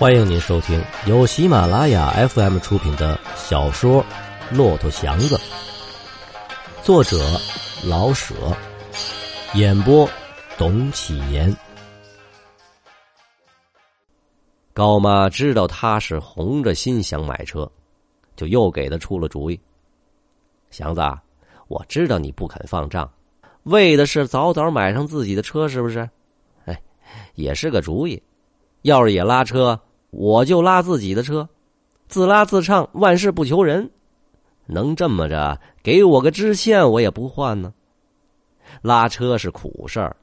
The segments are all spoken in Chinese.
欢迎您收听由喜马拉雅 FM 出品的小说《骆驼祥子》，作者老舍，演播董启言。高妈知道他是红着心想买车，就又给他出了主意：“祥子，我知道你不肯放账，为的是早早买上自己的车，是不是？哎，也是个主意。要是也拉车。”我就拉自己的车，自拉自唱，万事不求人。能这么着，给我个支线，我也不换呢。拉车是苦事儿，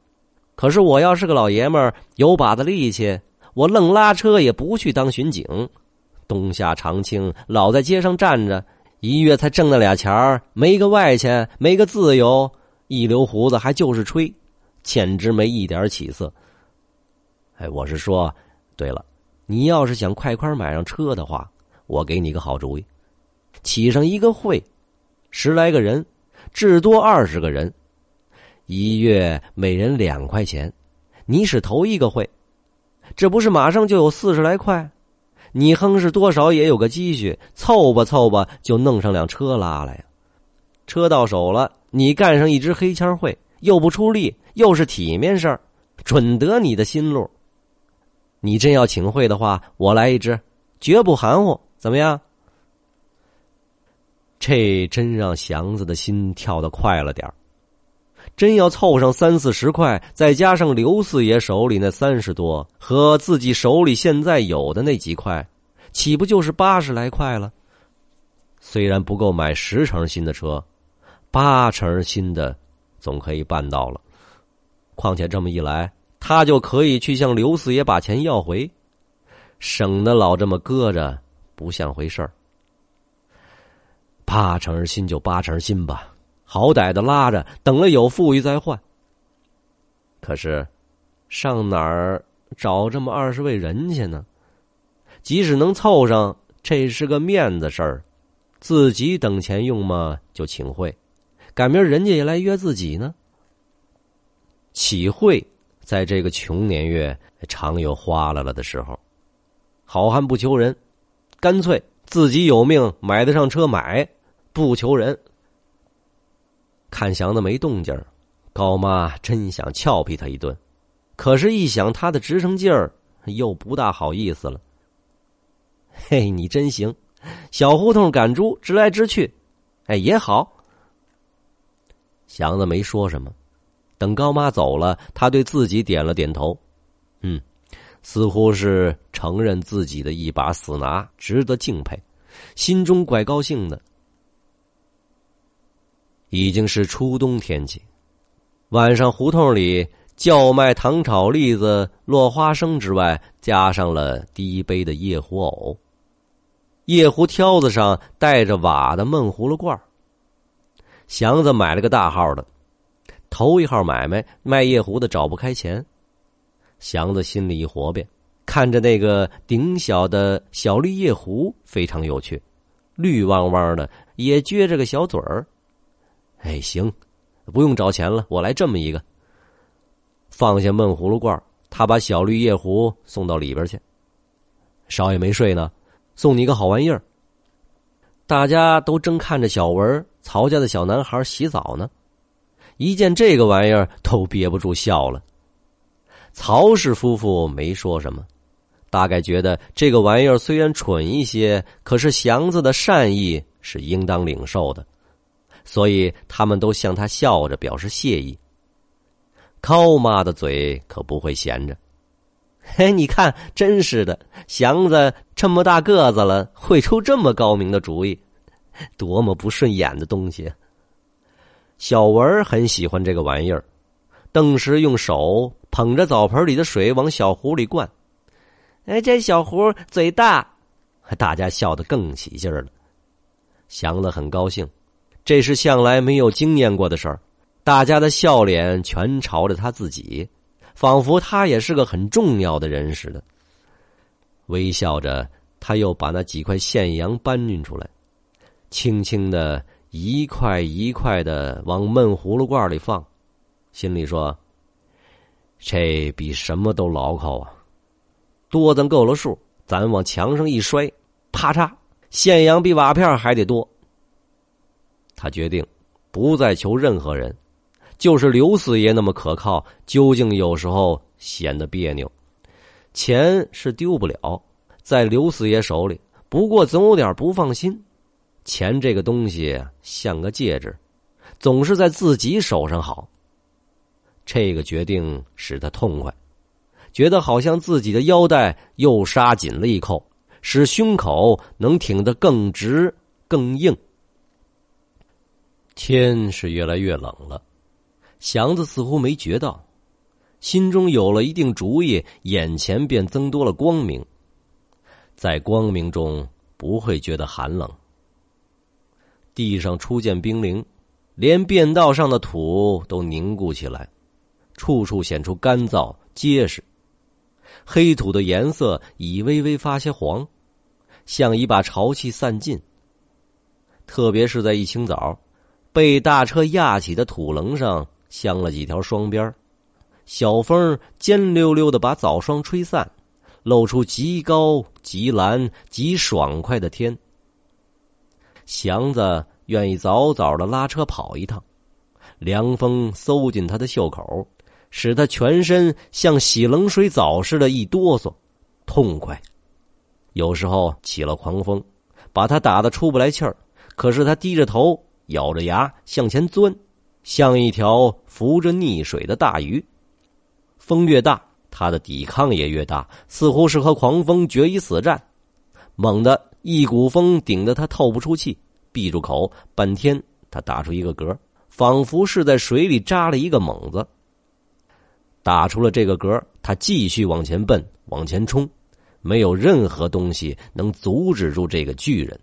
可是我要是个老爷们儿，有把子力气，我愣拉车也不去当巡警。冬夏常青，老在街上站着，一月才挣那俩钱儿，没个外钱，没个自由，一留胡子还就是吹，简直没一点起色。哎，我是说，对了。你要是想快快买上车的话，我给你个好主意，起上一个会，十来个人，至多二十个人，一月每人两块钱，你是头一个会，这不是马上就有四十来块，你哼是多少也有个积蓄，凑吧凑吧就弄上辆车拉来呀。车到手了，你干上一支黑签会，又不出力，又是体面事儿，准得你的心路。你真要请会的话，我来一支，绝不含糊，怎么样？这真让祥子的心跳得快了点真要凑上三四十块，再加上刘四爷手里那三十多和自己手里现在有的那几块，岂不就是八十来块了？虽然不够买十成新的车，八成新的总可以办到了。况且这么一来。他就可以去向刘四爷把钱要回，省得老这么搁着，不像回事儿。八成新就八成新吧，好歹的拉着，等了有富裕再换。可是，上哪儿找这么二十位人去呢？即使能凑上，这是个面子事儿，自己等钱用嘛，就请会，赶明儿人家也来约自己呢。起会。在这个穷年月，常有花了了的时候。好汉不求人，干脆自己有命买得上车买，不求人。看祥子没动静高妈真想俏皮他一顿，可是，一想他的直升劲儿，又不大好意思了。嘿，你真行，小胡同赶猪，直来直去，哎，也好。祥子没说什么。等高妈走了，他对自己点了点头，嗯，似乎是承认自己的一把死拿值得敬佩，心中怪高兴的。已经是初冬天气，晚上胡同里叫卖糖炒栗子、落花生之外，加上了第一杯的夜壶藕，夜壶挑子上带着瓦的闷葫芦罐儿祥子买了个大号的。头一号买卖卖夜壶的找不开钱，祥子心里一活变，看着那个顶小的小绿夜壶非常有趣，绿汪汪的，也撅着个小嘴儿。哎，行，不用找钱了，我来这么一个。放下闷葫芦罐他把小绿夜壶送到里边去。少爷没睡呢，送你一个好玩意儿。大家都正看着小文曹家的小男孩洗澡呢。一见这个玩意儿，都憋不住笑了。曹氏夫妇没说什么，大概觉得这个玩意儿虽然蠢一些，可是祥子的善意是应当领受的，所以他们都向他笑着表示谢意。高妈的嘴可不会闲着，嘿，你看，真是的，祥子这么大个子了，会出这么高明的主意，多么不顺眼的东西！小文很喜欢这个玩意儿，顿时用手捧着澡盆里的水往小壶里灌。哎，这小壶嘴大，大家笑得更起劲了。祥子很高兴，这是向来没有经验过的事儿，大家的笑脸全朝着他自己，仿佛他也是个很重要的人似的。微笑着，他又把那几块现洋搬运出来，轻轻的。一块一块的往闷葫芦罐里放，心里说：“这比什么都牢靠啊！多咱够了数，咱往墙上一摔，啪嚓，现洋比瓦片还得多。他决定不再求任何人，就是刘四爷那么可靠，究竟有时候显得别扭。钱是丢不了，在刘四爷手里，不过总有点不放心。钱这个东西像个戒指，总是在自己手上好。这个决定使他痛快，觉得好像自己的腰带又杀紧了一扣，使胸口能挺得更直更硬。天是越来越冷了，祥子似乎没觉到，心中有了一定主意，眼前便增多了光明。在光明中不会觉得寒冷。地上初见冰凌，连便道上的土都凝固起来。处处显出干燥结实，黑土的颜色已微微发些黄，像已把潮气散尽。特别是在一清早，被大车压起的土棱上镶了几条双边小风尖溜溜的把早霜吹散，露出极高极蓝极爽快的天。祥子愿意早早的拉车跑一趟，凉风搜进他的袖口。使他全身像洗冷水澡似的，一哆嗦，痛快。有时候起了狂风，把他打得出不来气儿。可是他低着头，咬着牙向前钻，像一条浮着溺水的大鱼。风越大，他的抵抗也越大，似乎是和狂风决一死战。猛地一股风顶得他透不出气，闭住口，半天他打出一个嗝，仿佛是在水里扎了一个猛子。打出了这个嗝，他继续往前奔，往前冲，没有任何东西能阻止住这个巨人。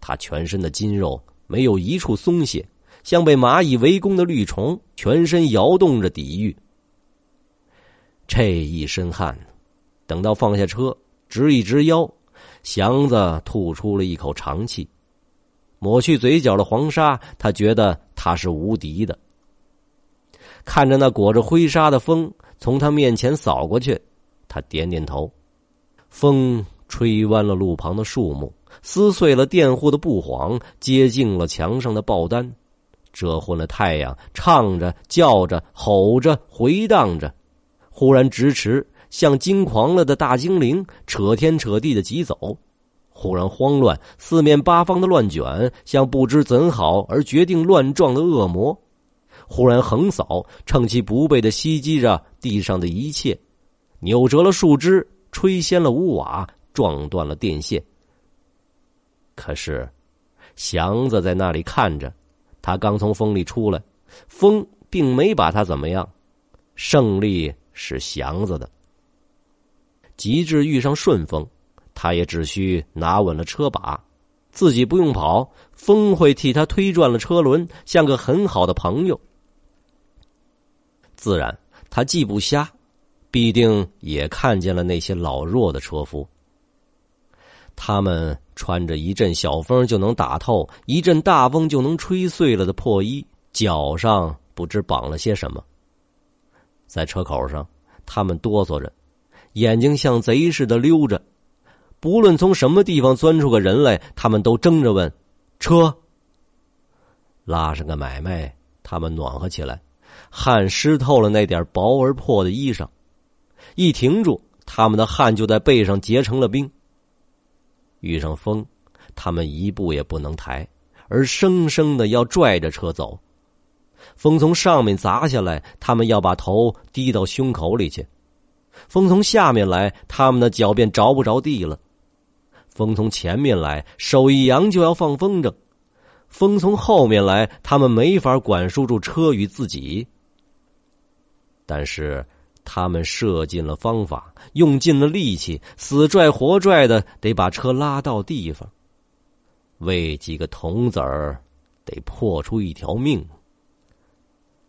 他全身的筋肉没有一处松懈，像被蚂蚁围攻的绿虫，全身摇动着抵御。这一身汗，等到放下车，直一直腰，祥子吐出了一口长气，抹去嘴角的黄沙，他觉得他是无敌的。看着那裹着灰沙的风从他面前扫过去，他点点头。风吹弯了路旁的树木，撕碎了佃户的布幌，接近了墙上的报单，遮昏了太阳。唱着、叫着、吼着、回荡着，忽然直驰，像惊狂了的大精灵，扯天扯地的疾走；忽然慌乱，四面八方的乱卷，像不知怎好而决定乱撞的恶魔。忽然横扫，趁其不备的袭击着地上的一切，扭折了树枝，吹掀了屋瓦，撞断了电线。可是，祥子在那里看着，他刚从风里出来，风并没把他怎么样，胜利是祥子的。极致遇上顺风，他也只需拿稳了车把，自己不用跑，风会替他推转了车轮，像个很好的朋友。自然，他既不瞎，必定也看见了那些老弱的车夫。他们穿着一阵小风就能打透、一阵大风就能吹碎了的破衣，脚上不知绑了些什么。在车口上，他们哆嗦着，眼睛像贼似的溜着。不论从什么地方钻出个人来，他们都争着问：“车。”拉上个买卖，他们暖和起来。汗湿透了那点薄而破的衣裳，一停住，他们的汗就在背上结成了冰。遇上风，他们一步也不能抬，而生生的要拽着车走。风从上面砸下来，他们要把头低到胸口里去；风从下面来，他们的脚便着不着地了；风从前面来，手一扬就要放风筝。风从后面来，他们没法管束住车与自己。但是他们设尽了方法，用尽了力气，死拽活拽的，得把车拉到地方。为几个铜子儿，得破出一条命。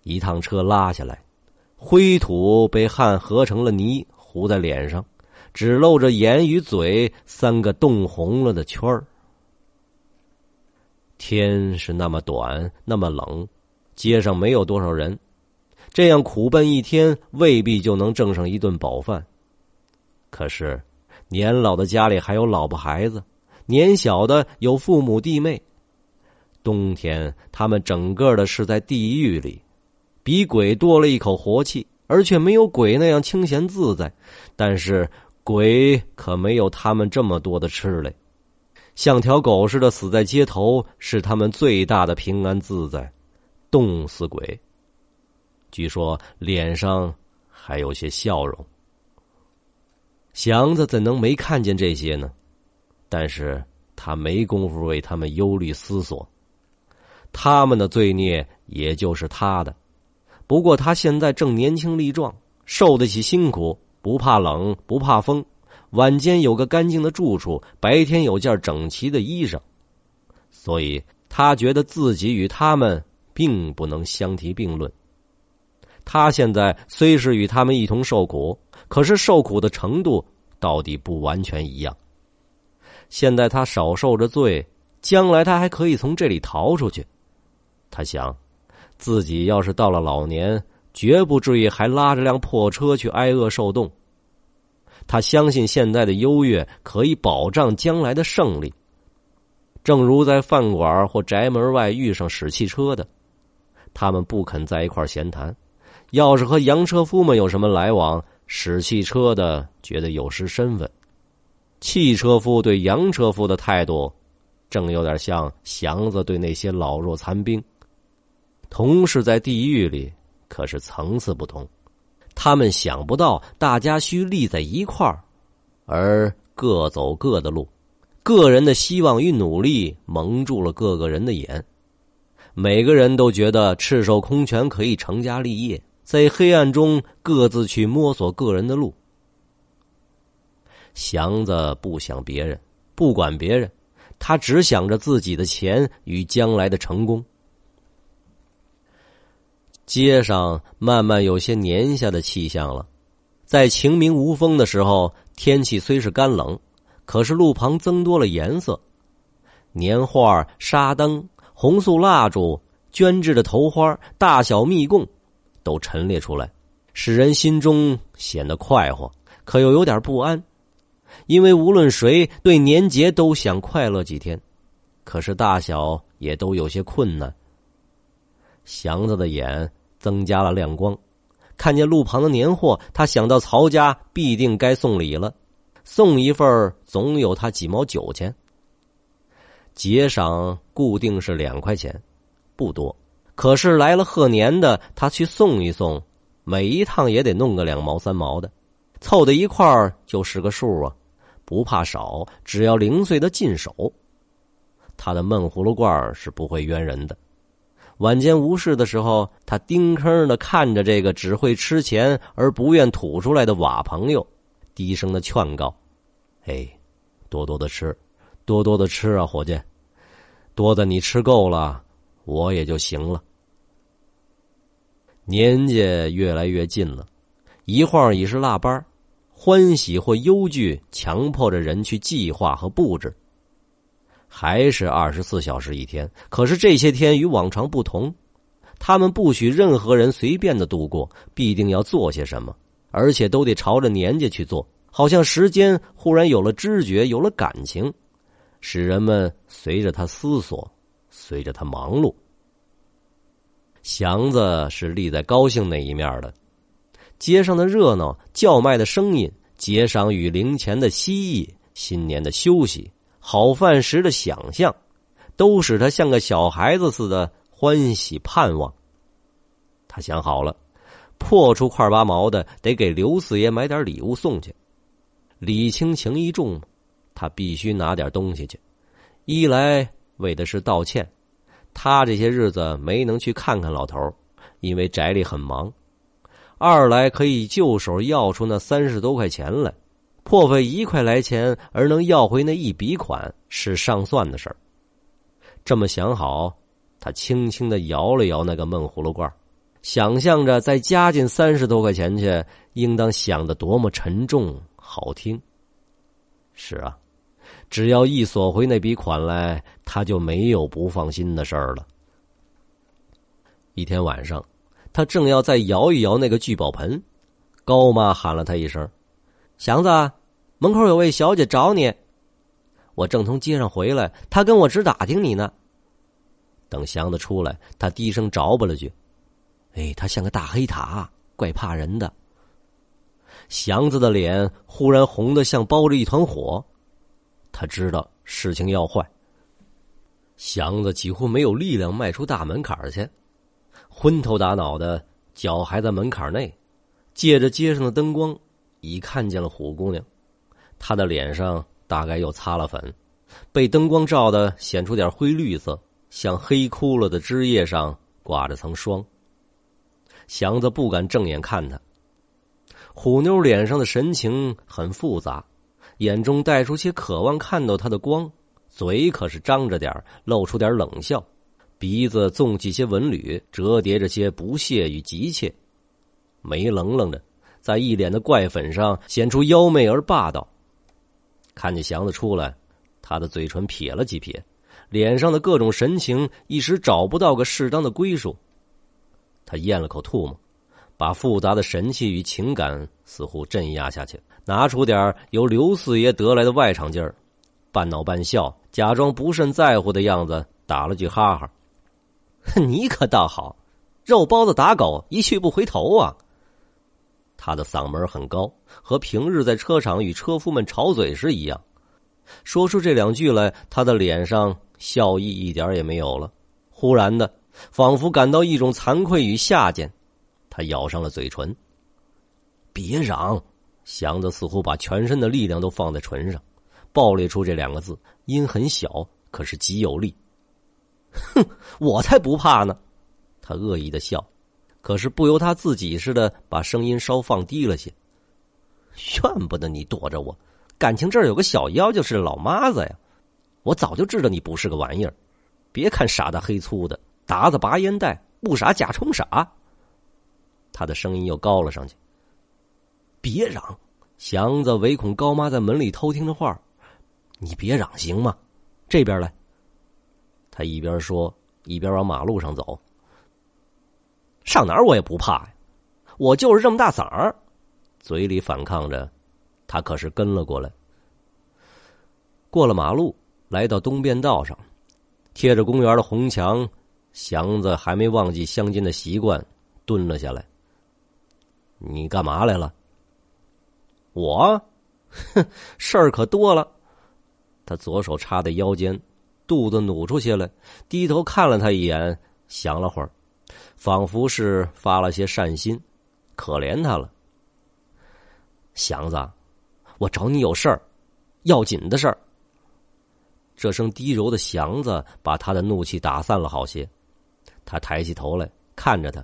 一趟车拉下来，灰土被汗合成了泥，糊在脸上，只露着眼与嘴三个冻红了的圈儿。天是那么短，那么冷，街上没有多少人，这样苦奔一天，未必就能挣上一顿饱饭。可是年老的家里还有老婆孩子，年小的有父母弟妹。冬天他们整个的是在地狱里，比鬼多了一口活气，而却没有鬼那样清闲自在。但是鬼可没有他们这么多的吃嘞，像条狗似的死在街头，是他们最大的平安自在。冻死鬼。据说脸上还有些笑容。祥子怎能没看见这些呢？但是他没工夫为他们忧虑思索。他们的罪孽也就是他的，不过他现在正年轻力壮，受得起辛苦，不怕冷，不怕风。晚间有个干净的住处，白天有件整齐的衣裳，所以他觉得自己与他们。并不能相提并论。他现在虽是与他们一同受苦，可是受苦的程度到底不完全一样。现在他少受着罪，将来他还可以从这里逃出去。他想，自己要是到了老年，绝不至于还拉着辆破车去挨饿受冻。他相信现在的优越可以保障将来的胜利。正如在饭馆或宅门外遇上使汽车的。他们不肯在一块闲谈，要是和洋车夫们有什么来往，使汽车的觉得有失身份。汽车夫对洋车夫的态度，正有点像祥子对那些老弱残兵。同是在地狱里，可是层次不同。他们想不到大家需立在一块儿，而各走各的路，个人的希望与努力蒙住了各个人的眼。每个人都觉得赤手空拳可以成家立业，在黑暗中各自去摸索个人的路。祥子不想别人，不管别人，他只想着自己的钱与将来的成功。街上慢慢有些年下的气象了，在晴明无风的时候，天气虽是干冷，可是路旁增多了颜色，年画、沙灯。红素蜡烛、捐制的头花、大小蜜供，都陈列出来，使人心中显得快活，可又有点不安。因为无论谁对年节都想快乐几天，可是大小也都有些困难。祥子的眼增加了亮光，看见路旁的年货，他想到曹家必定该送礼了，送一份总有他几毛酒钱。节赏固定是两块钱，不多。可是来了贺年的，他去送一送，每一趟也得弄个两毛三毛的，凑在一块儿就是个数啊！不怕少，只要零碎的进手。他的闷葫芦罐是不会冤人的。晚间无事的时候，他盯坑的看着这个只会吃钱而不愿吐出来的瓦朋友，低声的劝告：“哎，多多的吃。”多多的吃啊，伙计，多的你吃够了，我也就行了。年纪越来越近了，一晃已是腊八欢喜或忧惧强迫着人去计划和布置。还是二十四小时一天，可是这些天与往常不同，他们不许任何人随便的度过，必定要做些什么，而且都得朝着年纪去做，好像时间忽然有了知觉，有了感情。使人们随着他思索，随着他忙碌。祥子是立在高兴那一面的，街上的热闹、叫卖的声音、节赏与零钱的蜥蜴、新年的休息、好饭食的想象，都使他像个小孩子似的欢喜盼望。他想好了，破出块八毛的，得给刘四爷买点礼物送去，礼轻情意重他必须拿点东西去，一来为的是道歉，他这些日子没能去看看老头因为宅里很忙；二来可以就手要出那三十多块钱来，破费一块来钱而能要回那一笔款是上算的事儿。这么想好，他轻轻的摇了摇那个闷葫芦罐，想象着再加进三十多块钱去，应当想的多么沉重好听。是啊。只要一索回那笔款来，他就没有不放心的事儿了。一天晚上，他正要再摇一摇那个聚宝盆，高妈喊了他一声：“祥子，门口有位小姐找你。我正从街上回来，她跟我直打听你呢。”等祥子出来，他低声找吧了句：“哎，他像个大黑塔，怪怕人的。”祥子的脸忽然红的像包着一团火，他知道事情要坏。祥子几乎没有力量迈出大门槛去，昏头打脑的，脚还在门槛内，借着街上的灯光，已看见了虎姑娘。他的脸上大概又擦了粉，被灯光照的显出点灰绿色，像黑枯了的枝叶上挂着层霜。祥子不敢正眼看他。虎妞脸上的神情很复杂，眼中带出些渴望看到他的光，嘴可是张着点露出点冷笑，鼻子纵起些纹缕，折叠着些不屑与急切，眉棱棱着，在一脸的怪粉上显出妖媚而霸道。看见祥子出来，他的嘴唇撇了几撇，脸上的各种神情一时找不到个适当的归属。他咽了口唾沫。把复杂的神气与情感似乎镇压下去，拿出点由刘四爷得来的外场劲儿，半恼半笑，假装不甚在乎的样子，打了句哈哈：“你可倒好，肉包子打狗，一去不回头啊！”他的嗓门很高，和平日在车场与车夫们吵嘴时一样。说出这两句来，他的脸上笑意一点也没有了。忽然的，仿佛感到一种惭愧与下贱。他咬上了嘴唇。别嚷！祥子似乎把全身的力量都放在唇上，爆裂出这两个字，音很小，可是极有力。哼，我才不怕呢！他恶意的笑，可是不由他自己似的，把声音稍放低了些。怨不得你躲着我，感情这儿有个小妖就是老妈子呀！我早就知道你不是个玩意儿。别看傻大黑粗的，达子拔烟袋，不傻假充傻。他的声音又高了上去。别嚷！祥子唯恐高妈在门里偷听着话，你别嚷行吗？这边来。他一边说，一边往马路上走。上哪儿我也不怕呀，我就是这么大嗓儿。嘴里反抗着，他可是跟了过来。过了马路，来到东便道上，贴着公园的红墙，祥子还没忘记乡间的习惯，蹲了下来。你干嘛来了？我，哼，事儿可多了。他左手插在腰间，肚子努出些来，低头看了他一眼，想了会儿，仿佛是发了些善心，可怜他了。祥子，我找你有事儿，要紧的事儿。这声低柔的“祥子”把他的怒气打散了好些。他抬起头来看着他。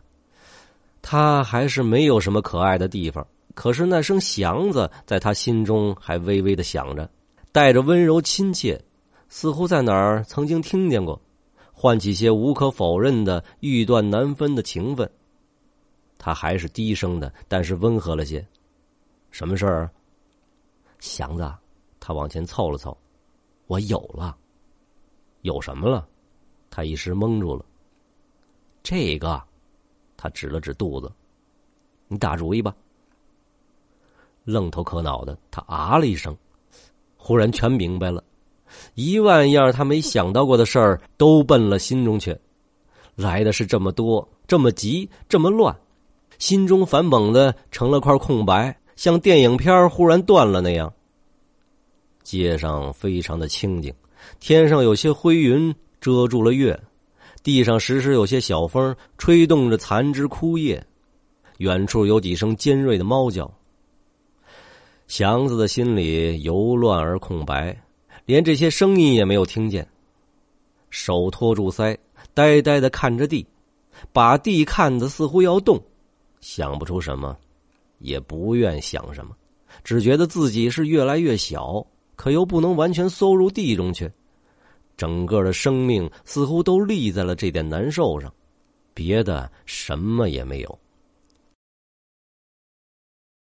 他还是没有什么可爱的地方，可是那声祥子在他心中还微微的响着，带着温柔亲切，似乎在哪儿曾经听见过，唤起些无可否认的欲断难分的情分。他还是低声的，但是温和了些。什么事儿？祥子，他往前凑了凑，我有了。有什么了？他一时蒙住了。这个。他指了指肚子，你打主意吧。愣头可脑的，他啊了一声，忽然全明白了，一万样他没想到过的事儿都奔了心中去，来的是这么多，这么急，这么乱，心中反猛的成了块空白，像电影片忽然断了那样。街上非常的清静，天上有些灰云遮住了月。地上时时有些小风，吹动着残枝枯叶。远处有几声尖锐的猫叫。祥子的心里由乱而空白，连这些声音也没有听见。手托住腮，呆呆的看着地，把地看得似乎要动，想不出什么，也不愿想什么，只觉得自己是越来越小，可又不能完全缩入地中去。整个的生命似乎都立在了这点难受上，别的什么也没有。